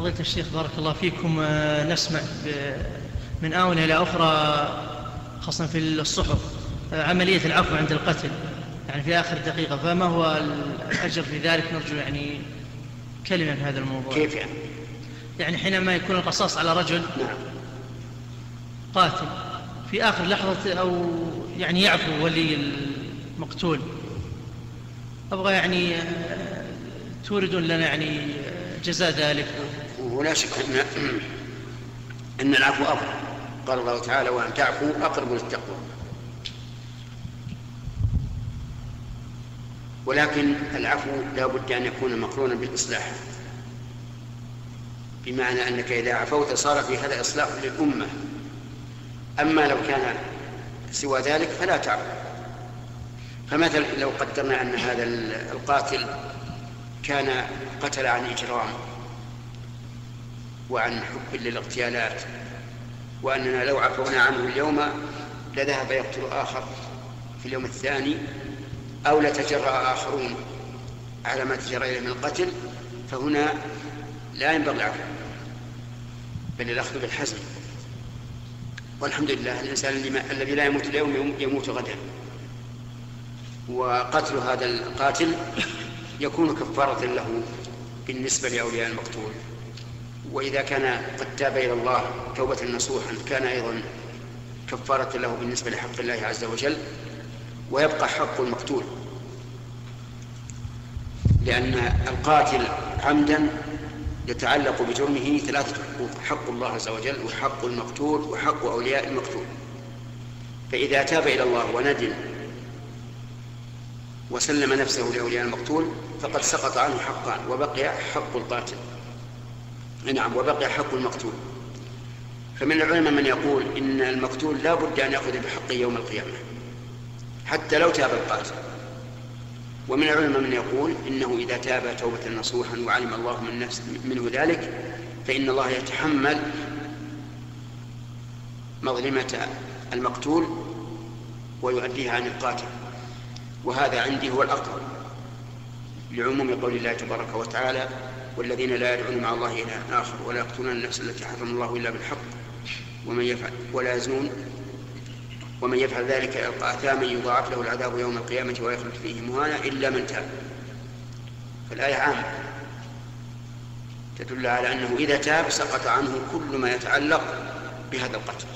فضيلة الشيخ بارك الله فيكم آه، نسمع من آونة إلى أخرى خاصة في الصحف آه، عملية العفو عند القتل يعني في آخر دقيقة فما هو الأجر في ذلك؟ نرجو يعني كلمة في هذا الموضوع. كيف يعني؟ يعني حينما يكون القصاص على رجل نعم. قاتل في آخر لحظة أو يعني يعفو ولي المقتول أبغى يعني آه، توردون لنا يعني جزاء ذلك. ولا شك أن أن العفو أفضل. قال الله تعالى وأن تعفوا أقرب للتقوى. ولكن العفو لا بد أن يكون مقرونا بالإصلاح. بمعنى أنك إذا عفوت صار في هذا إصلاح للأمة. أما لو كان سوى ذلك فلا تعفو. فمثلا لو قدرنا أن هذا القاتل كان قتل عن إجرام. وعن حب للاغتيالات وأننا لو عفونا عنه اليوم لذهب يقتل آخر في اليوم الثاني أو لتجرأ آخرون على ما تجرى إليه من القتل فهنا لا ينبغي العفو بل الأخذ بالحزم. والحمد لله الإنسان الذي لا يموت اليوم يموت غدا. وقتل هذا القاتل يكون كفارة له بالنسبة لأولياء المقتول. وإذا كان قد تاب إلى الله توبة نصوحا كان أيضا كفارة له بالنسبة لحق الله عز وجل ويبقى حق المقتول. لأن القاتل عمدا يتعلق بجرمه ثلاثة حقوق حق الله عز وجل وحق المقتول وحق أولياء المقتول. فإذا تاب إلى الله وندم وسلم نفسه لأولياء المقتول فقد سقط عنه حقان وبقي حق القاتل. نعم وبقي حق المقتول. فمن العلماء من يقول إن المقتول لا بد أن يأخذ بحقه يوم القيامة حتى لو تاب القاتل. ومن العلماء من يقول إنه إذا تاب توبة نصوحا وعلم الله من نفس منه ذلك فإن الله يتحمل مظلمة المقتول ويؤديها عن القاتل. وهذا عندي هو الأقرب لعموم قول الله تبارك وتعالى والذين لا يدعون مع الله إلها آخر ولا يقتلون النفس التي حرم الله إلا بالحق. ومن يفعل ولا يزنون. ومن يفعل ذلك يلقى أثاما يضاعف له العذاب يوم القيامة ويخلد فيه مهانا إلا من تاب. فالآية عامة. تدل على أنه إذا تاب سقط عنه كل ما يتعلق بهذا القتل.